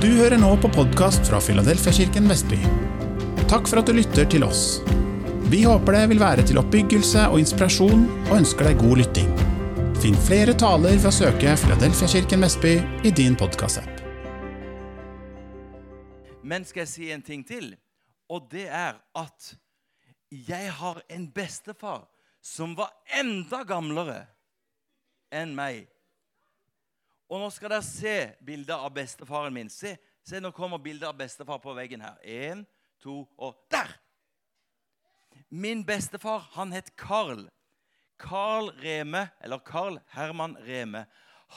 Du hører nå på podkast fra Filadelfiakirken Vestby. Takk for at du lytter til oss. Vi håper det vil være til oppbyggelse og inspirasjon, og ønsker deg god lytting. Finn flere taler ved å søke Filadelfiakirken Vestby i din podkastapp. Men skal jeg si en ting til? Og det er at jeg har en bestefar som var enda gamlere enn meg. Og nå skal dere se bildet av bestefaren min. Se, se nå kommer bildet av bestefar på veggen her. Én, to og der! Min bestefar, han het Carl. Carl Reme, eller Carl Herman Reme.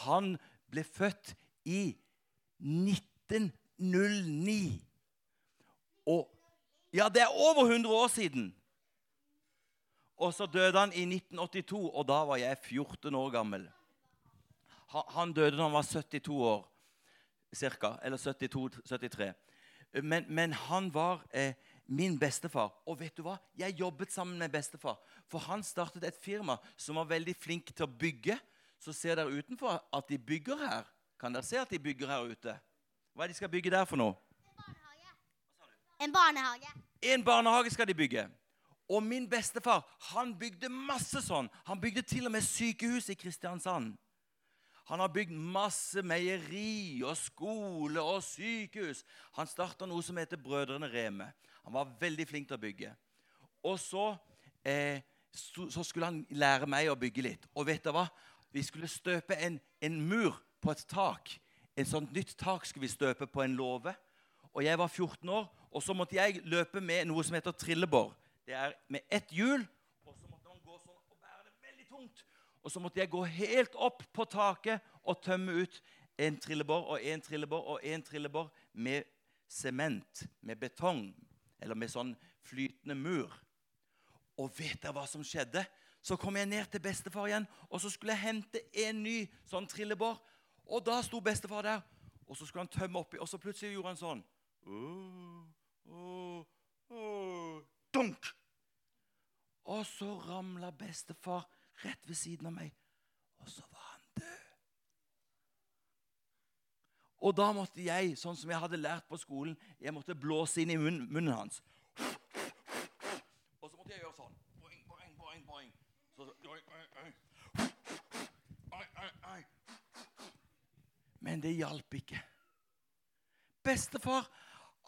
Han ble født i 1909. Og Ja, det er over 100 år siden. Og så døde han i 1982, og da var jeg 14 år gammel. Han døde da han var 72 år, cirka. Eller 72-73. Men, men, han var eh, min bestefar. Og vet du hva? Jeg jobbet sammen med bestefar. For han startet et firma som var veldig flink til å bygge. Så ser dere utenfor at de bygger her. Kan dere se at de bygger her ute? Hva er det de skal bygge der for noe? En barnehage. En barnehage skal de bygge. Og min bestefar han bygde masse sånn. Han bygde til og med sykehus i Kristiansand. Han har bygd masse meieri og skole og sykehus. Han starta noe som heter Brødrene Reme. Han var veldig flink til å bygge. Og så, eh, så, så skulle han lære meg å bygge litt. Og vet du hva? Vi skulle støpe en, en mur på et tak. En sånt nytt tak skulle vi støpe på en låve. Og jeg var 14 år, og så måtte jeg løpe med noe som heter trillebår. Det er med ett hjul, og så måtte man gå sånn og bære det veldig tungt. Og så måtte jeg gå helt opp på taket og tømme ut en trillebår og en trillebår og en trillebår med sement, med betong, eller med sånn flytende mur. Og vet dere hva som skjedde? Så kom jeg ned til bestefar igjen, og så skulle jeg hente en ny sånn trillebår. Og da sto bestefar der, og så skulle han tømme oppi, og så plutselig gjorde han sånn. Oh, oh, oh, dunk! Og så ramla bestefar rett ved siden av meg, og så var han død. Og da måtte jeg, sånn som jeg hadde lært på skolen, jeg måtte blåse inn i munnen, munnen hans. Og så måtte jeg gjøre sånn. Boing, boing, boing, boing. Så, Men det hjalp ikke. Bestefar,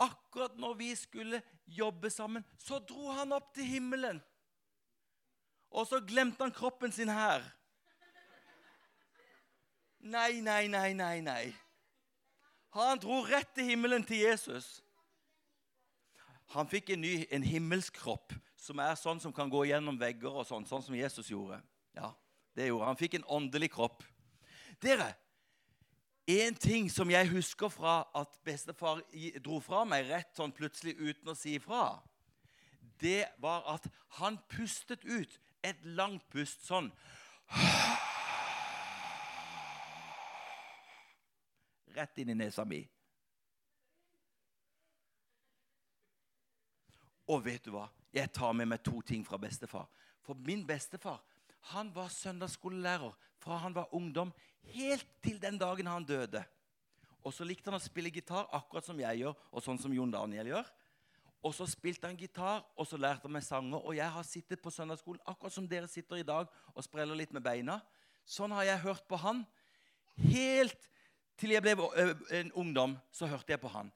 akkurat når vi skulle jobbe sammen, så dro han opp til himmelen. Og så glemte han kroppen sin her. Nei, nei, nei, nei, nei. Han dro rett til himmelen til Jesus. Han fikk en ny, en himmelsk kropp som er sånn som kan gå gjennom vegger og sånn, sånn som Jesus gjorde. Ja, det gjorde Han fikk en åndelig kropp. Dere, en ting som jeg husker fra at bestefar dro fra meg rett sånn plutselig uten å si ifra, det var at han pustet ut et langt pust sånn. Rett inn i nesa mi. Og vet du hva? Jeg tar med meg to ting fra bestefar. For min bestefar han var søndagsskolelærer fra han var ungdom, helt til den dagen han døde. Og så likte han å spille gitar, akkurat som jeg gjør, og sånn som Jon Daniel gjør. Og så spilte han gitar, og så lærte han meg sanger. Og jeg har sittet på søndagsskolen akkurat som dere sitter i dag og spreller litt med beina. Sånn har jeg hørt på han. Helt til jeg ble en ungdom, så hørte jeg på han.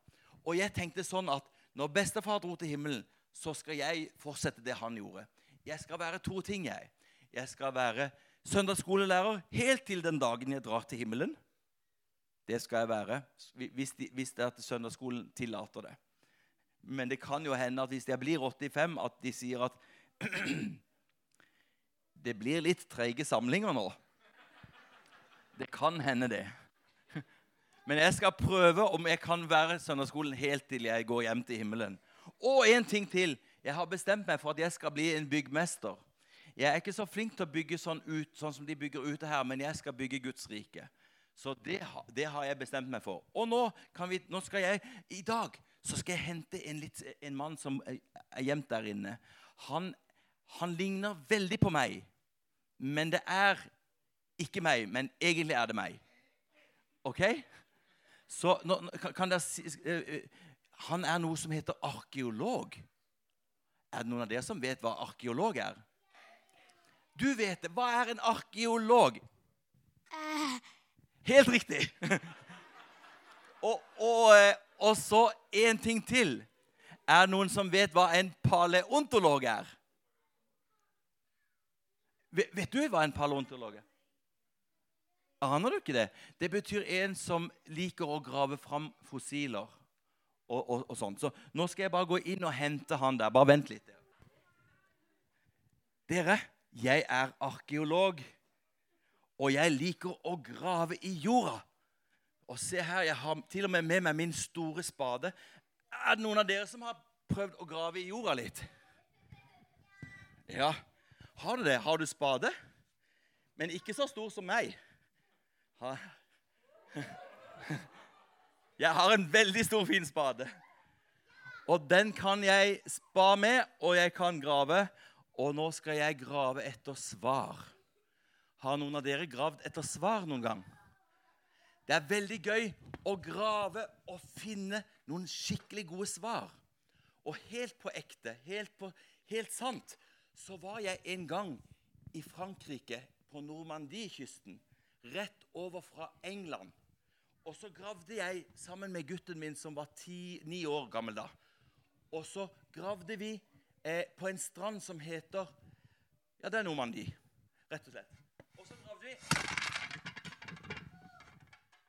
Og jeg tenkte sånn at når bestefar dro til himmelen, så skal jeg fortsette det han gjorde. Jeg skal være to ting, jeg. Jeg skal være søndagsskolelærer helt til den dagen jeg drar til himmelen. Det skal jeg være, hvis, de, hvis det er at søndagsskolen tillater det. Men det kan jo hende at hvis jeg blir 85, at de sier at det blir litt treige samlinger nå. Det kan hende, det. Men jeg skal prøve om jeg kan være søndagsskolen helt til jeg går hjem til himmelen. Og en ting til. Jeg har bestemt meg for at jeg skal bli en byggmester. Jeg er ikke så flink til å bygge sånn ut, sånn som de bygger ute her, men jeg skal bygge Guds rike. Så det, det har jeg bestemt meg for. Og nå, vi, nå skal jeg i dag så skal jeg hente en, litt, en mann som er gjemt der inne. Han, han, ligner veldig på meg, men det er ikke meg. Men egentlig er det meg. OK? Så nå, kan, dere si eh, eh, Han er noe som heter arkeolog. Er det noen av dere som vet hva arkeolog er? Du vet det. Hva er en arkeolog? Eh, Helt riktig. og, og, og så en ting til. Er det noen som vet hva en paleontolog er? Vet, du hva en paleontolog er? Aner du ikke det? Det betyr en som liker å grave fram fossiler. Og, og, og sånt. Så nå skal jeg bare gå inn og hente han der. Bare vent litt. Dere, jeg er arkeolog. Og jeg liker å grave i jorda. Og se her, jeg har til og med med meg min store spade. Er det noen av dere som har prøvd å grave i jorda litt? Ja. Har du det? Har du spade? Men ikke så stor som meg. Ha. Jeg har en veldig stor, fin spade. Og den kan jeg spa med, og jeg kan grave. Og nå skal jeg grave etter svar. Har noen av dere gravd etter svar noen gang? Det er veldig gøy å grave og finne noen skikkelig gode svar. Og helt på ekte, helt, på, helt sant, så var jeg en gang i Frankrike, på Normandie-kysten, rett over fra England. Og så gravde jeg sammen med gutten min, som var ti, ni år gammel da. Og så gravde vi eh, på en strand som heter Ja, det er Normandie, rett og slett. Og så gravde vi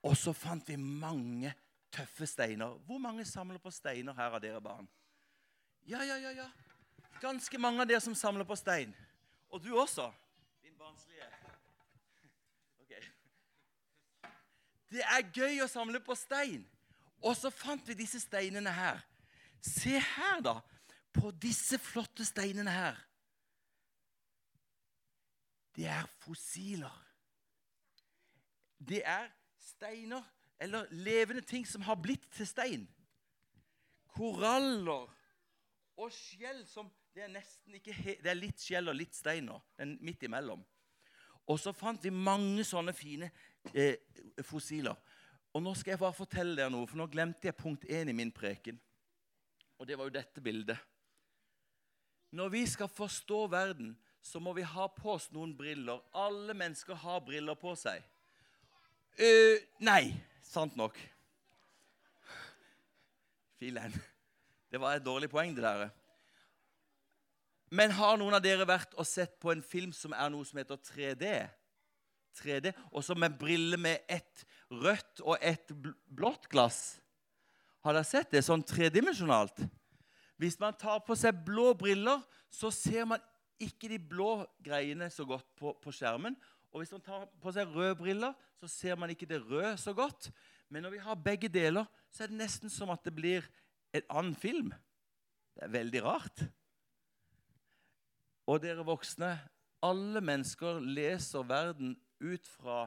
Og så fant vi mange tøffe steiner. Hvor mange samler på steiner her av dere barn? Ja, ja, ja, ja. Ganske mange av dere som samler på stein. Og du også. Din barnslige. Ok. Det er gøy å samle på stein. Og så fant vi disse steinene her. Se her, da. På disse flotte steinene her. Det er fossiler. Det er steiner, eller levende ting som har blitt til stein. Koraller og skjell som Det er nesten ikke Det er litt skjell og litt steiner. Den midt imellom. Og så fant vi mange sånne fine eh, fossiler. Og nå skal jeg bare fortelle dere noe, for nå glemte jeg punkt én i min preken. Og det var jo dette bildet. Når vi skal forstå verden, så må vi ha på oss noen briller. Alle mennesker har briller på seg. Eh, nei, sant nok. Filen. Det var et dårlig poeng, det der. Men har noen av dere vært og sett på en film som er noe som heter 3D? 3D, Og så med briller med ett rødt og ett blått glass. Har dere sett det? Sånn tredimensjonalt. Hvis man tar på seg blå briller, så ser man ikke de blå greiene så godt på, på skjermen. Og hvis man tar på seg røde briller, så ser man ikke det røde så godt. Men når vi har begge deler, så er det nesten som at det blir en annen film. Det er veldig rart. Og dere voksne, alle mennesker leser verden ut fra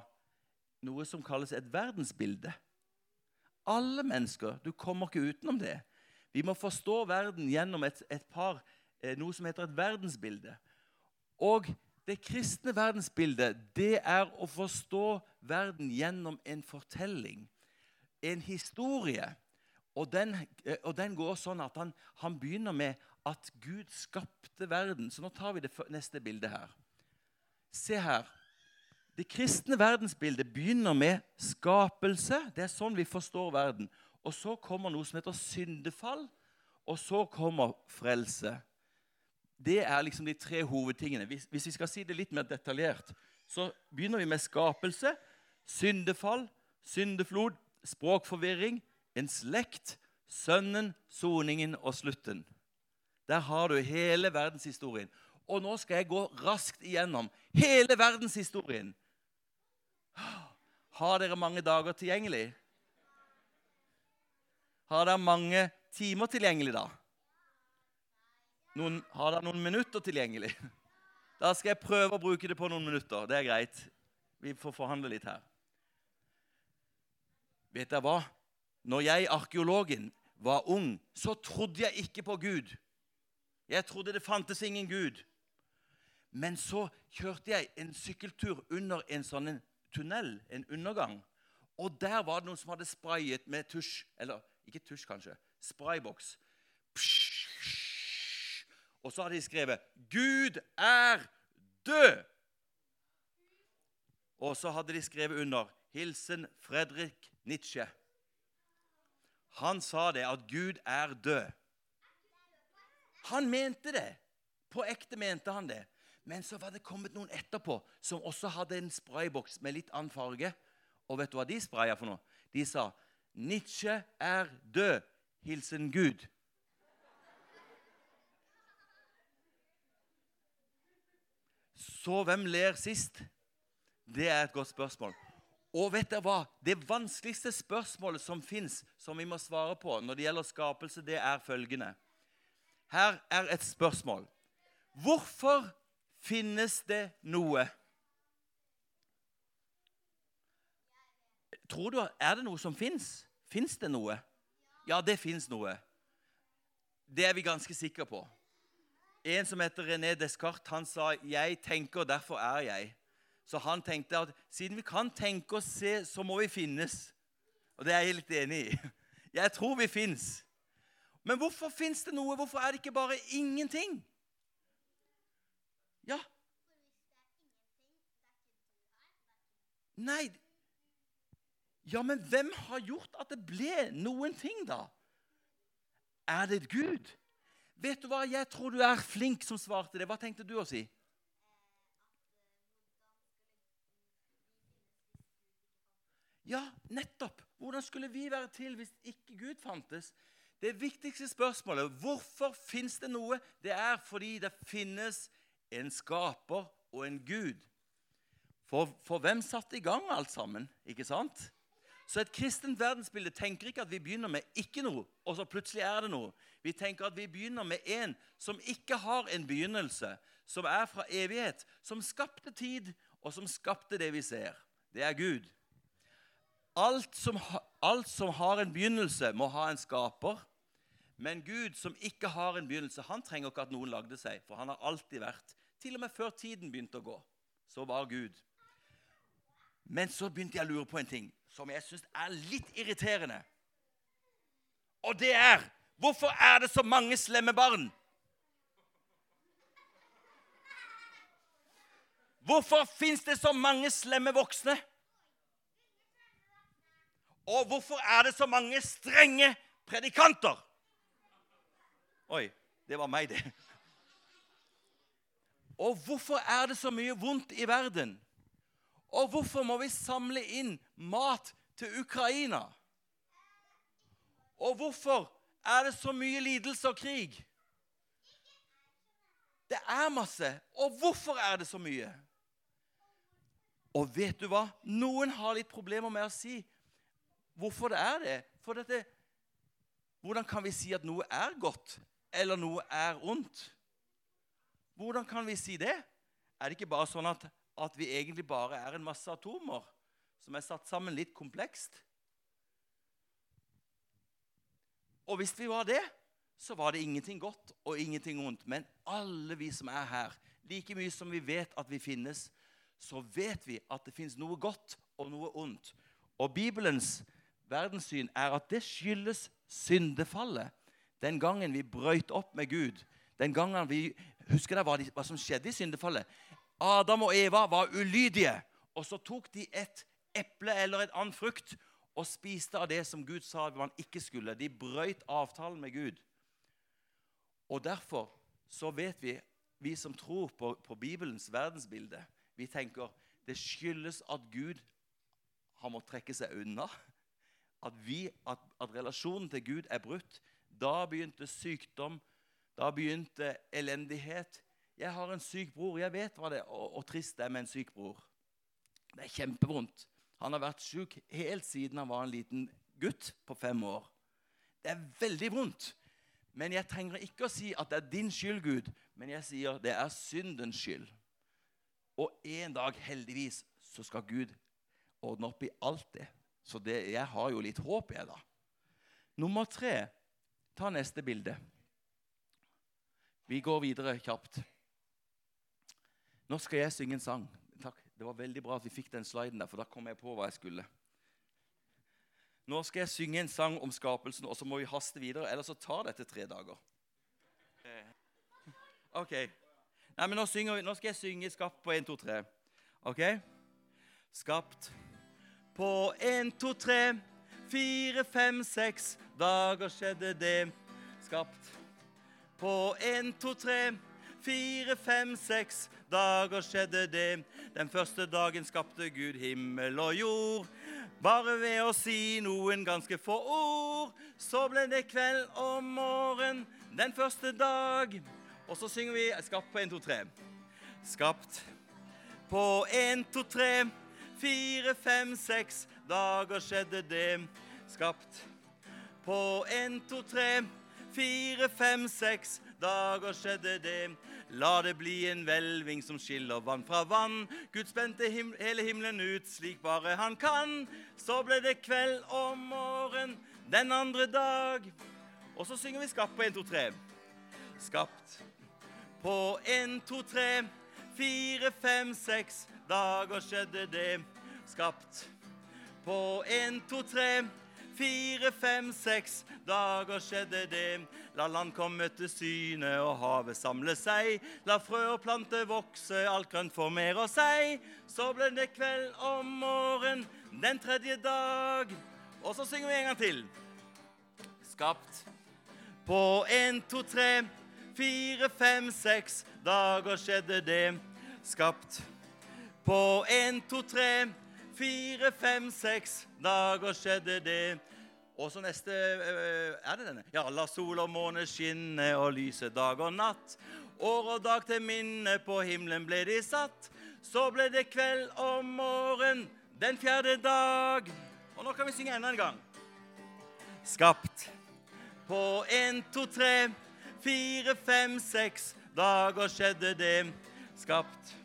noe som kalles et verdensbilde. Alle mennesker. Du kommer ikke utenom det. Vi må forstå verden gjennom et, et par, eh, noe som heter et verdensbilde. Og det kristne verdensbildet, det er å forstå verden gjennom en fortelling. En historie. Og den, eh, og den går sånn at han, han begynner med at Gud skapte verden. Så nå tar vi det neste bildet her. Se her. Det kristne verdensbildet begynner med skapelse. Det er sånn vi forstår verden. Og så kommer noe som heter syndefall, og så kommer frelse. Det er liksom de tre hovedtingene. Hvis, hvis vi skal si det litt mer detaljert, så begynner vi med skapelse, syndefall, syndeflod, språkforvirring, en slekt, sønnen, soningen og slutten. Der har du hele verdenshistorien. Og nå skal jeg gå raskt igjennom hele verdenshistorien. Har dere mange dager tilgjengelig? Har dere mange timer tilgjengelig, da? Noen, har dere noen minutter tilgjengelig? Da skal jeg prøve å bruke det på noen minutter. Det er greit. Vi får forhandle litt her. Vet dere hva? Når jeg, arkeologen, var ung, så trodde jeg ikke på Gud. Jeg trodde det fantes ingen Gud. Men så kjørte jeg en sykkeltur under en sånn tunnel, en undergang. Og der var det noen som hadde sprayet med tusj. Eller ikke tusj, kanskje. Sprayboks. Og så hadde de skrevet 'Gud er død'. Og så hadde de skrevet under 'Hilsen Fredrik Nietzsche'. Han sa det, at Gud er død. Han mente det. På ekte mente han det. Men så var det kommet noen etterpå som også hadde en sprayboks med litt annen farge. Og vet du hva de spraya for noe? De sa 'Nietzsche er død. Hilsen Gud'. Så hvem ler sist? Det er et godt spørsmål. Og vet dere hva? Det vanskeligste spørsmålet som fins, som vi må svare på når det gjelder skapelse, det er følgende. Her er et spørsmål. Hvorfor finnes det noe? Tror du, Er det noe som fins? Fins det noe? Ja, det fins noe. Det er vi ganske sikre på. En som heter René Descartes, han sa 'Jeg tenker, derfor er jeg'. Så han tenkte at siden vi kan tenke og se, så må vi finnes. Og det er jeg litt enig i. Jeg tror vi fins. Men hvorfor fins det noe? Hvorfor er det ikke bare ingenting? Ja. Nei Ja, men hvem har gjort at det ble noen ting, da? Er det Gud? Vet du hva? Jeg tror du er flink som svarte det. Hva tenkte du å si? Ja, nettopp. Hvordan skulle vi være til hvis ikke Gud fantes? Det viktigste spørsmålet hvorfor fins det noe, det er fordi det finnes en skaper og en Gud. For, for hvem satte i gang alt sammen? ikke sant? Så et kristent verdensbilde tenker ikke at vi begynner med ikke noe, og så plutselig er det noe. Vi tenker at vi begynner med en som ikke har en begynnelse, som er fra evighet, som skapte tid, og som skapte det vi ser. Det er Gud. Alt som, alt som har en begynnelse, må ha en skaper. Men Gud, som ikke har en begynnelse, han trenger ikke at noen lagde seg, for han har alltid vært. Til og med før tiden begynte å gå, så var Gud. Men så begynte jeg å lure på en ting som jeg syns er litt irriterende. Og det er Hvorfor er det så mange slemme barn? Hvorfor fins det så mange slemme voksne? Og hvorfor er det så mange strenge predikanter? Oi, det var meg, det. Og hvorfor er det så mye vondt i verden? Og hvorfor må vi samle inn mat til Ukraina? Og hvorfor er det så mye lidelse og krig? Det er masse. Og hvorfor er det så mye? Og vet du hva? Noen har litt problemer med å si hvorfor det er det. For dette Hvordan kan vi si at noe er godt, eller noe er ondt? Hvordan kan vi si det? Er det ikke bare sånn at, at vi egentlig bare er en masse atomer som er satt sammen litt komplekst? Og hvis vi var det, så var det ingenting godt og ingenting ondt. Men alle vi som er her, like mye som vi vet at vi finnes, så vet vi at det fins noe godt og noe ondt. Og Bibelens verdenssyn er at det skyldes syndefallet. Den gangen vi brøyt opp med Gud. Den gangen vi, Husker dere hva, de, hva som skjedde i syndefallet? Adam og Eva var ulydige. Og så tok de et eple eller et annet frukt og spiste av det som Gud sa man ikke skulle. De brøyt avtalen med Gud. Og derfor så vet vi, vi som tror på, på Bibelens verdensbilde, vi tenker det skyldes at Gud har måttet trekke seg unna at, vi, at, at relasjonen til Gud er brutt. Da begynte sykdom, da begynte elendighet. Jeg har en syk bror. Jeg vet hva det er, og, og trist det er med en syk bror. Det er kjempevondt. Han har vært syk helt siden han var en liten gutt på fem år. Det er veldig vondt. Men jeg trenger ikke å si at det er din skyld, Gud, men jeg sier det er syndens skyld. Og en dag, heldigvis, så skal Gud ordne opp i alt det. Så det, jeg har jo litt håp, jeg, da. Nummer tre Ta neste bilde. Vi går videre kjapt. Nå skal jeg synge en sang. Takk. Det var veldig bra at vi fikk den sliden der, for da kom jeg på hva jeg skulle. Nå skal jeg synge en sang om skapelsen, og så må vi haste videre. Ellers så tar dette tre dager. OK. Nei, men nå, vi, nå skal jeg synge 'Skapt på 1, 2, 3'. OK? Skapt på 1, 2, 3, 4, 5, 6 dager skjedde det. Skapt på 1, 2, 3, 4, 5, 6 dager skjedde det. Den første dagen skapte Gud himmel og jord. Bare ved å si noen ganske få ord, så ble det kveld og morgen den første dag. Og så synger vi 'Skapt på 1, 2, 3'. Skapt på 1, 2, 3, 4, 5, 6 dager skjedde det. Skapt på 1, 2, 3, 4, 5, 6 dager skjedde det. La det bli en hvelving som skiller vann fra vann. Gud spente him hele himmelen ut slik bare han kan. Så ble det kveld og morgen den andre dag. Og så synger vi Skapt på 1, 2, 3. Skapt på 1, 2, 3, 4, 5, 6 dager skjedde det. Skapt på 1, 2, 3, 4, 5, 6 dager skjedde det. La land komme til syne og havet samle seg. La frø og plante vokse, alt grønt formere seg. Så ble det kveld om morgen den tredje dag. Og så synger vi en gang til. Skapt på 1, 2, 3, 4, 5, 6 dager skjedde det. Skapt på 1, 2, 3, 4, 5, 6 dager skjedde det. Og så neste øh, Er det denne? Ja. La sol og måne skinne og lyse dag og natt. År og dag til minne på himmelen ble de satt. Så ble det kveld og morgen den fjerde dag. Og nå kan vi synge enda en gang. Skapt på 1, 2, 3, 4, 5, 6 dager skjedde det. Skapt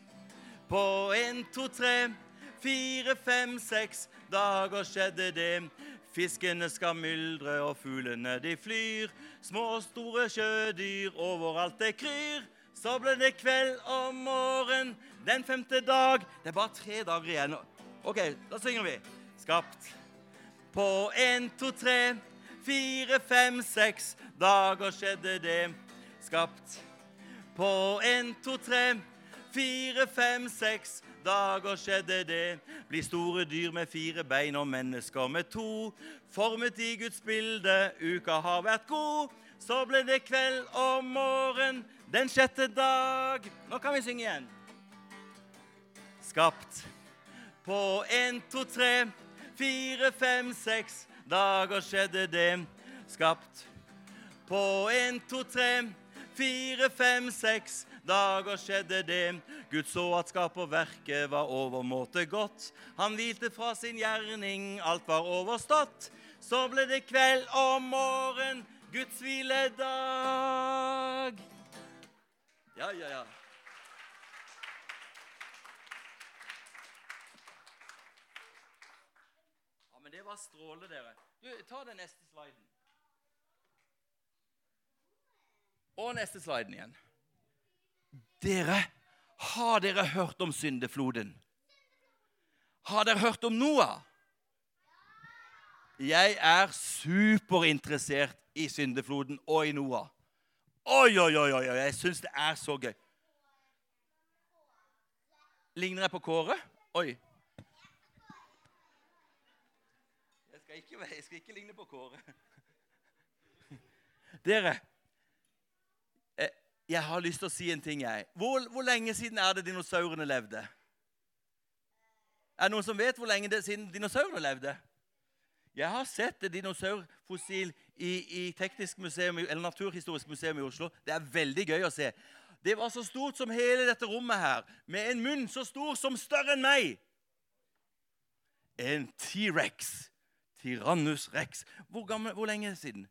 på 1, 2, 3, 4, 5, 6 dager skjedde det. Fiskene skal myldre, og fuglene de flyr. Små og store sjødyr, overalt det kryr. Så ble det kveld og morgen den femte dag. Det er bare tre dager igjen. OK, da synger vi. Skapt på 1, 2, 3, 4, 5, 6 dager skjedde det. Skapt på 1, 2, 3, 4, 5, 6 dager skjedde det. Bli store dyr med fire bein og mennesker med to. Formet i Guds bilde, uka har vært god. Så ble det kveld og morgen den sjette dag. Nå kan vi synge igjen. Skapt på 1, 2, 3, 4, 5, 6 dager skjedde det. Skapt på 1, 2, 3, 4, 5, 6 dager skjedde det. Gud så at skaperverket var overmåte godt. Han hvilte fra sin gjerning, alt var overstått. Så ble det kveld og morgen, Guds hviledag. Ja, ja, ja. Ja, men det var strålende, dere. Du, ta den neste sliden. Og neste sliden igjen. Dere, har dere hørt om syndefloden? Har dere hørt om Noah? Jeg er superinteressert i syndefloden og i Noah. Oi, oi, oi, oi, jeg syns det er så gøy. Ligner jeg på Kåre? Oi. Jeg skal ikke, jeg skal ikke ligne på Kåre. Dere, jeg har lyst til å si en ting, jeg. Hvor, hvor lenge siden er det dinosaurene levde? Er det noen som vet hvor lenge det siden dinosaurene levde? Jeg har sett et dinosaurfossil i, i Teknisk museum, eller Naturhistorisk museum i Oslo. Det er veldig gøy å se. Det var så stort som hele dette rommet her, med en munn så stor som større enn meg. En T-rex. Tyrannus rex. Hvor, gammel, hvor lenge siden?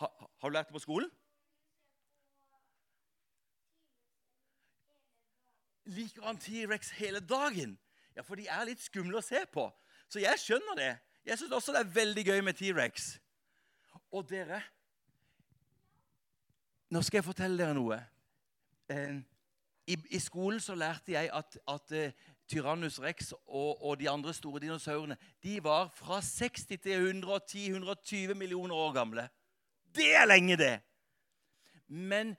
Ha, har du lært det på skolen? Liker han T-rex hele dagen? Ja, for de er litt skumle å se på. Så jeg skjønner det. Jeg syns også det er veldig gøy med T-rex. Og dere Nå skal jeg fortelle dere noe. Eh, i, I skolen så lærte jeg at, at eh, Tyrannus rex og, og de andre store dinosaurene de var fra 60 til 110-120 millioner år gamle. Det er lenge, det! Men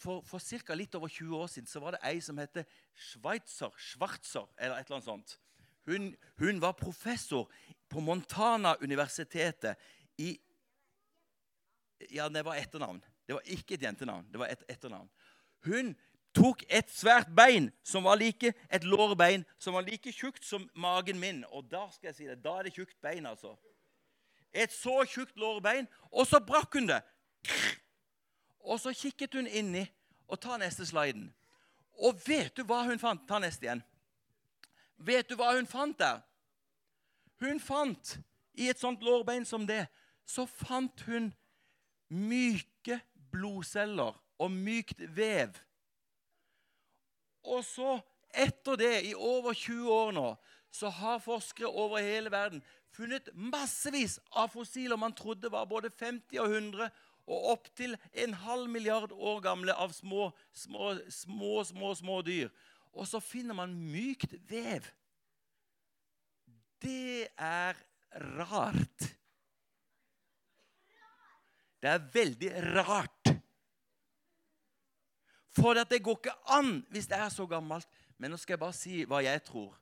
for, for ca. litt over 20 år siden så var det ei som heter Schweitzer, Schwarzer, eller et eller annet sånt. Hun, hun var professor på Montana-universitetet i Ja, det var etternavn. Det var ikke et jentenavn. det var et etternavn. Hun tok et svært bein som var like, et lårbein som var like tjukt som magen min. Og da skal jeg si det, da er det tjukt bein, altså. Et så tjukt lårbein, og så brakk hun det. Og så kikket hun inni og ta neste sliden. Og vet du hva hun fant? Ta neste igjen. Vet du hva hun fant der? Hun fant i et sånt lårbein som det, så fant hun myke blodceller og mykt vev. Og så, etter det, i over 20 år nå, så har forskere over hele verden funnet massevis av fossiler man trodde var både 50 og 100 og opptil en halv milliard år gamle av små, små, små, små, små dyr. Og så finner man mykt vev. Det er rart. Det er veldig rart. For det går ikke an hvis det er så gammelt. Men nå skal jeg bare si hva jeg tror.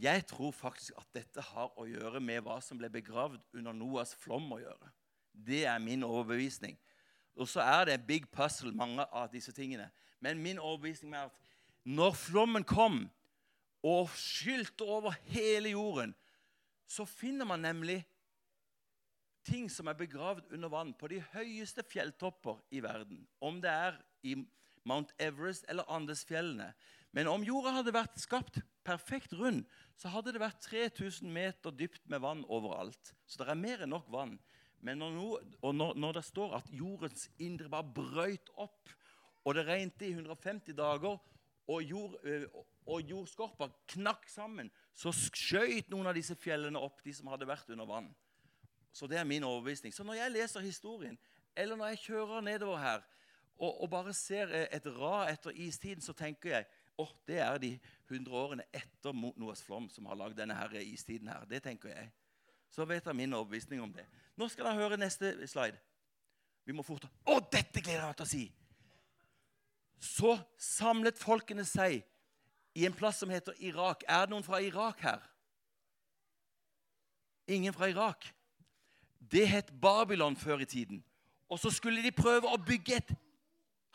Jeg tror faktisk at dette har å gjøre med hva som ble begravd under Noas flom å gjøre. Det er min overbevisning. Og så er det en big puzzle, mange av disse tingene. Men min overbevisning er at når flommen kom og skylte over hele jorden, så finner man nemlig ting som er begravd under vann på de høyeste fjelltopper i verden. Om det er i Mount Everest eller Andesfjellene. Men om jorda hadde vært skapt perfekt rund, så hadde det vært 3000 meter dypt med vann overalt. Så det er mer enn nok vann. Men når, no, når, når det står at jordens indre bare brøyt opp, og det regnet i 150 dager, og, jord, og jordskorpa knakk sammen, så skjøt noen av disse fjellene opp, de som hadde vært under vann. Så det er min overbevisning. Så når jeg leser historien, eller når jeg kjører nedover her og, og bare ser eh, et rad etter istiden, så tenker jeg åh, det er de 100 årene etter Noas flom som har lagd denne her istiden her. Det tenker jeg. Så vet jeg min overbevisning om det. Nå skal dere høre neste slide. Vi må fort. Å, dette gleder jeg meg til å si! Så samlet folkene seg i en plass som heter Irak. Er det noen fra Irak her? Ingen fra Irak. Det het Babylon før i tiden. Og så skulle de prøve å bygge et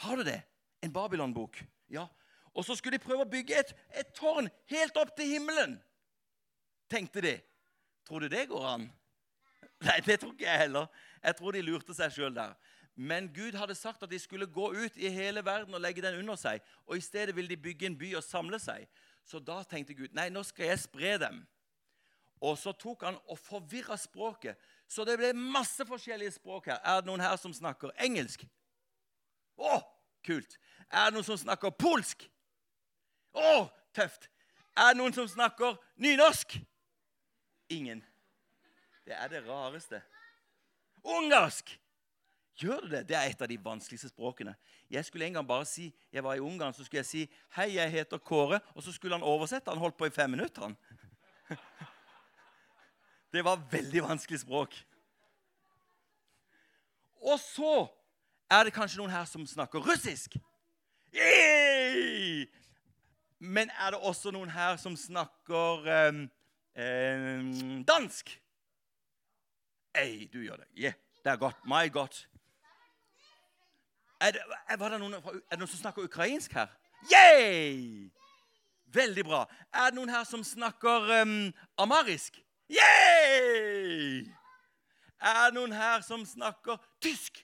Har du det? En Babylon-bok? Ja. Og så skulle de prøve å bygge et, et tårn helt opp til himmelen. Tenkte de. Tror du det går an? Nei, det tror ikke jeg heller. Jeg tror de lurte seg sjøl der. Men Gud hadde sagt at de skulle gå ut i hele verden og legge den under seg. Og i stedet ville de bygge en by og samle seg. Så da tenkte Gud nei, nå skal jeg spre dem. Og så tok han og forvirra språket. Så det ble masse forskjellige språk her. Er det noen her som snakker engelsk? Å, kult. Er det noen som snakker polsk? Å, tøft. Er det noen som snakker nynorsk? Ingen. Det er det rareste. Ungarsk! Gjør du det? Det er et av de vanskeligste språkene. Jeg skulle en gang bare si, jeg var i Ungarn, så skulle jeg si 'Hei, jeg heter Kåre', og så skulle han oversette. Han holdt på i fem minutter. han. Det var veldig vanskelig språk. Og så er det kanskje noen her som snakker russisk. Yay! Men er det også noen her som snakker em, em, dansk? Ei, du gjør det. Yeah, det er godt. My God. Er det, er, noen, er det noen som snakker ukrainsk her? Yay! Veldig bra. Er det noen her som snakker um, amarisk? Yay! Er det noen her som snakker tysk?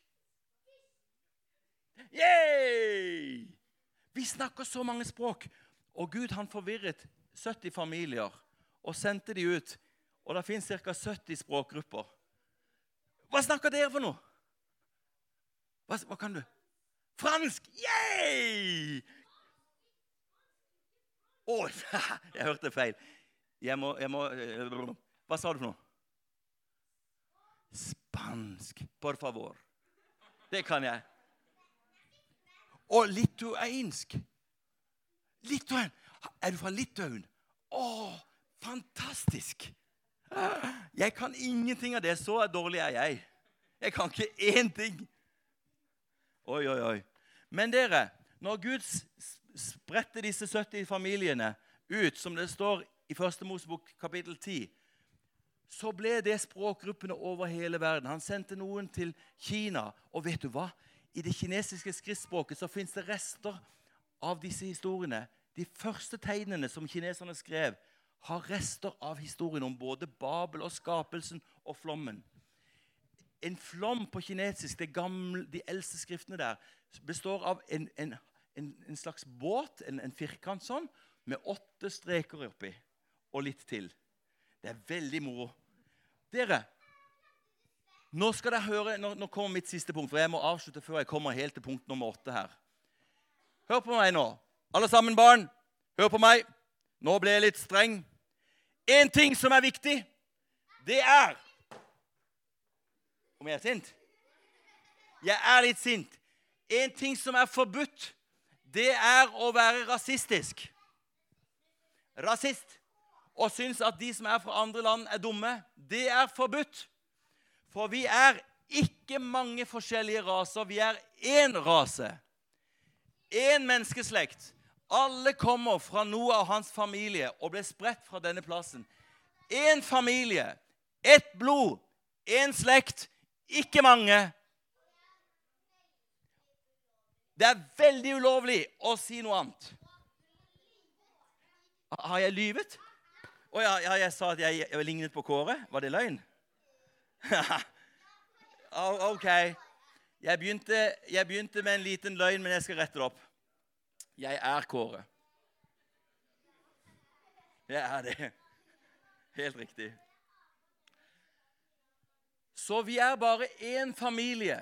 Yay! Vi snakker så mange språk. Og Gud han forvirret 70 familier og sendte de ut. Og det fins ca. 70 språkgrupper. Hva snakker dere for noe? Hva, hva kan du? Fransk! Yay! Å, jeg hørte feil. Jeg må, jeg må øh, Hva sa du for noe? Spansk. Por favor. Det kan jeg. Og litueinsk. Litauen. Er du fra Litauen? Å, fantastisk! Jeg kan ingenting av det. Så dårlig er jeg. Jeg kan ikke én ting. Oi, oi, oi. Men dere, når Gud spredte disse 70 familiene ut, som det står i 1. Mosebok kapittel 10, så ble det språkgruppene over hele verden. Han sendte noen til Kina. Og vet du hva? I det kinesiske skriftspråket så fins det rester av disse historiene. De første tegnene som kineserne skrev, har rester av historien om både Babel og skapelsen og flommen. En flom på kinesisk, det gamle, de eldste skriftene der, består av en, en, en, en slags båt, en, firkant sånn, med åtte streker oppi og litt til. Det er veldig moro. Dere, nå skal dere høre, nå, nå kommer mitt siste punkt, for jeg må avslutte før jeg kommer helt til punkt nummer åtte her. Hør på meg nå. Alle sammen, barn, hør på meg. Nå ble jeg litt streng. En ting som er viktig, det er Om jeg er sint? Jeg er litt sint. En ting som er forbudt, det er å være rasistisk. Rasist. Og syns at de som er fra andre land, er dumme. Det er forbudt. For vi er ikke mange forskjellige raser. Vi er én rase. Én menneskeslekt. Alle kommer fra Noah og hans familie og ble spredt fra denne plassen. Én familie, ett blod, én slekt, ikke mange. Det er veldig ulovlig å si noe annet. Har jeg lyvet? Å oh, ja, ja, jeg sa at jeg, jeg lignet på Kåre. Var det løgn? OK. Jeg begynte, jeg begynte med en liten løgn, men jeg skal rette det opp. Jeg er Kåre. Jeg er det. Helt riktig. Så vi er bare én familie.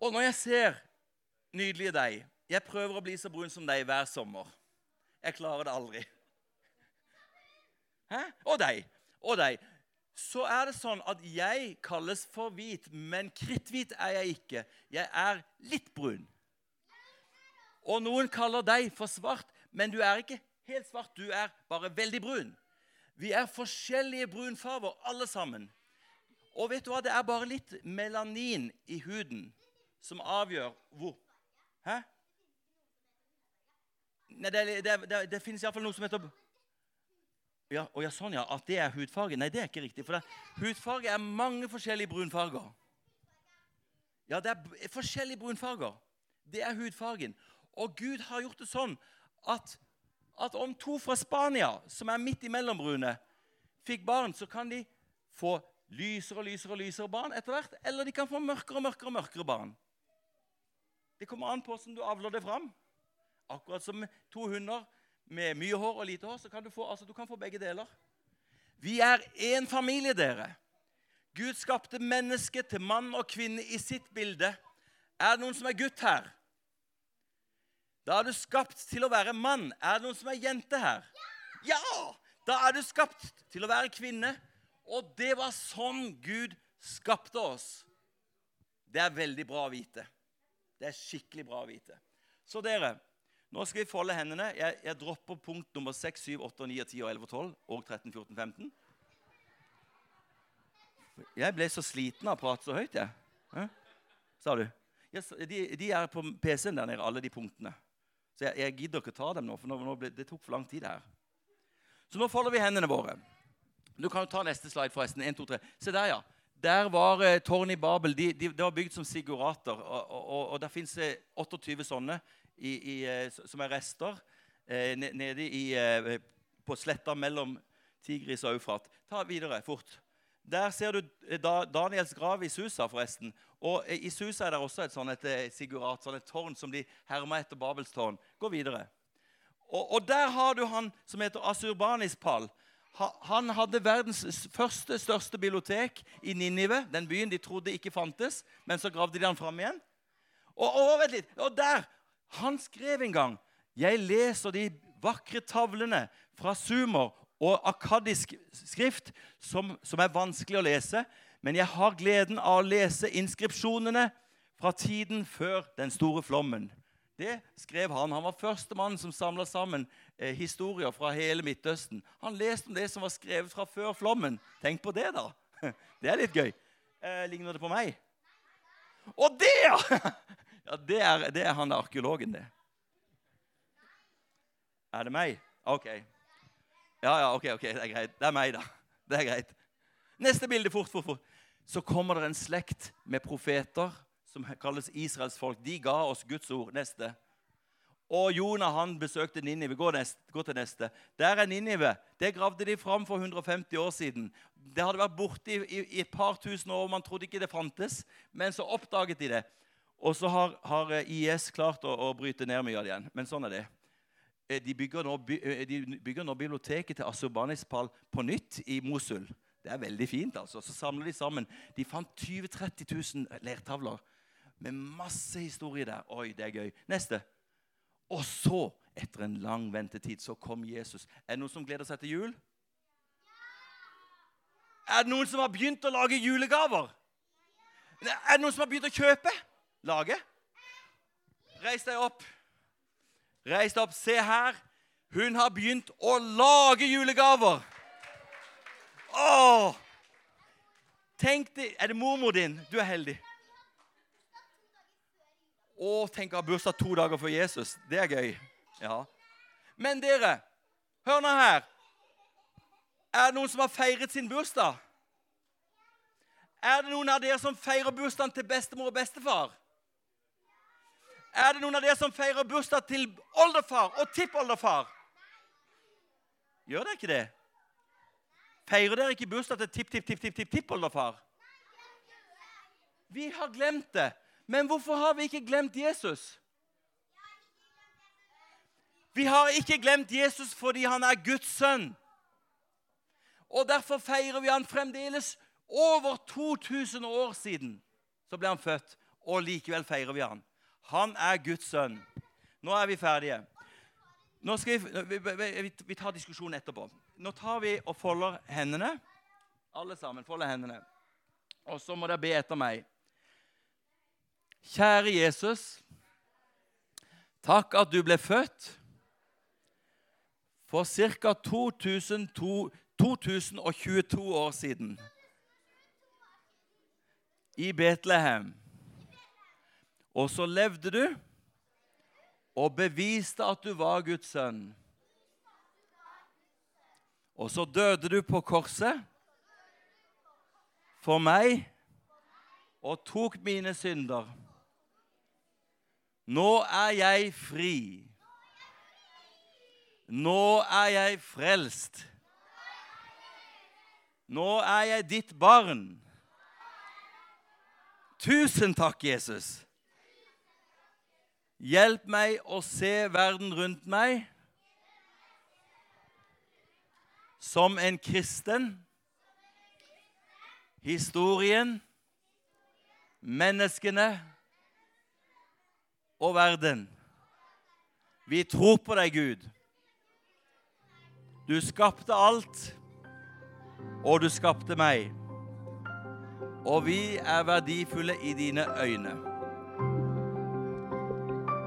Og når jeg ser nydelige deg Jeg prøver å bli så brun som deg hver sommer. Jeg klarer det aldri. Hæ? Og deg. Og deg. Så er det sånn at jeg kalles for hvit, men kritthvit er jeg ikke. Jeg er litt brun. Og noen kaller deg for svart, men du er ikke helt svart. Du er bare veldig brun. Vi er forskjellige brunfarger, alle sammen. Og vet du hva? Det er bare litt melanin i huden som avgjør hvor Hæ? Nei, det, det, det, det finnes iallfall noe som heter ja, og ja, sånn, ja, At det er hudfarge? Nei, det er ikke riktig. For det, hudfarge er mange forskjellige brunfarger. Ja, det er forskjellige brunfarger. Det er hudfargen. Og Gud har gjort det sånn at, at om to fra Spania, som er midt imellom brune, fikk barn, så kan de få lysere og lysere og lysere barn etter hvert. Eller de kan få mørkere og mørkere og mørkere barn. Det kommer an på hvordan du avler det fram. Akkurat som to hunder med mye hår og lite hår, så kan du få, altså, du kan få begge deler. Vi er én familie, dere. Gud skapte mennesket til mann og kvinne i sitt bilde. Er det noen som er gutt her? Da er du skapt til å være mann. Er det noen som er jente her? Ja! Da er du skapt til å være kvinne. Og det var sånn Gud skapte oss. Det er veldig bra å vite. Det er skikkelig bra å vite. Så dere, nå skal vi folde hendene. Jeg, jeg dropper punkt nummer 6, 7, 8, 9, 10, 11, og 12 og 13, 14, 15. Jeg ble så sliten av å prate så høyt, jeg. Hæ? Sa du? Yes, de, de, er på PC-en der nede, alle de punktene. Så jeg, jeg, gidder ikke ta dem nå, for nå, nå ble, det tok for lang tid her. Så nå folder vi hendene våre. Du kan jo ta neste slide, forresten. 1, 2, 3. Se der, ja. Der var eh, tårnet i Babel. De, de, det var bygd som sigurater. Og, og, og, der fins 28 sånne i, i, eh, som er rester eh, nede i, eh, på sletta mellom Tigris og Eufrat. Ta videre, fort. Der ser du eh, Daniels grav i Susa, forresten. Og I Susa er det også et sånt et eh, sigurat, sånn et tårn som de hermer etter Babels tårn. Gå videre. Og, og, der har du han som heter Asurbanis-Pal. Han hadde verdens første, største bibliotek i Ninive, den byen de trodde ikke fantes. Men så gravde de han fram igjen. Og, og, vent litt, og der! Han skrev en gang Jeg leser de vakre tavlene fra Sumer og akadisk skrift som, som er vanskelig å lese. Men jeg har gleden av å lese inskripsjonene fra tiden før den store flommen. Det skrev han. Han var førstemann som samla sammen eh, historier fra hele Midtøsten. Han leste om det som var skrevet fra før flommen. Tenk på det, da. Det er litt gøy. Eh, ligner det på meg? Og det, ja! ja det, er, det er han arkeologen, det. Er det meg? OK. Ja, ja, ok, ok, det er greit. Det er meg, da. Det er greit. Neste bilde, fort, fort, fort. Så kommer det en slekt med profeter som kalles Israels folk. De ga oss Guds ord. Neste. Og Jonah han besøkte Ninive. Gå, gå, til neste. Der er Ninive. Det gravde de fram for 150 år siden. Det hadde vært borte i, i, i et par tusen år. Man trodde ikke det fantes. Men så oppdaget de det. Og så har, har eh, IS klart å, å, bryte ned mye av det igjen. Men sånn er det. Eh, de bygger nå, eh, de bygger nå biblioteket til Asurbanipal på nytt i Mosul. Det er veldig fint. altså. Så samler de sammen. De fant 20 000-30 000 lertavler med masse historie der. Oi, det er gøy. Neste. Og så, etter en lang ventetid, så kom Jesus. Er det noen som gleder seg til jul? Er det noen som har begynt å lage julegaver? Er det noen som har begynt å kjøpe? Lage? Reis deg opp. Reis deg opp. Se her. Hun har begynt å lage julegaver. Åh! Tenk deg Er det mormor din? Du er heldig. Å, tenk å ha bursdag to dager før Jesus. Det er gøy. Ja. Men dere, hør nå her. Er det noen som har feiret sin bursdag? Er det noen av dere som feirer bursdagen til bestemor og bestefar? Er det noen av dere som feirer bursdag til oldefar og tippoldefar? Gjør dere ikke det? Feirer dere ikke bursdag til tipp-tipp-tipp-tipp-tippoldefar? Vi har glemt det. Men hvorfor har vi ikke glemt Jesus? Vi har ikke glemt Jesus fordi han er Guds sønn. Og Derfor feirer vi han fremdeles. Over 2000 år siden så ble han født, og likevel feirer vi han. Han er Guds sønn. Nå er vi ferdige. Nå skal vi, vi, vi tar diskusjonen etterpå. Nå tar vi og folder hendene. Alle sammen folder hendene. Og så må dere be etter meg. Kjære Jesus. Takk at du ble født for ca. 2022 år siden i Betlehem. Og så levde du og beviste at du var Guds sønn. Og så døde du på korset for meg og tok mine synder. Nå er jeg fri. Nå er jeg frelst. Nå er jeg ditt barn. Tusen takk, Jesus. Hjelp meg å se verden rundt meg som en kristen. Historien, menneskene og verden. Vi tror på deg, Gud. Du skapte alt, og du skapte meg. Og vi er verdifulle i dine øyne.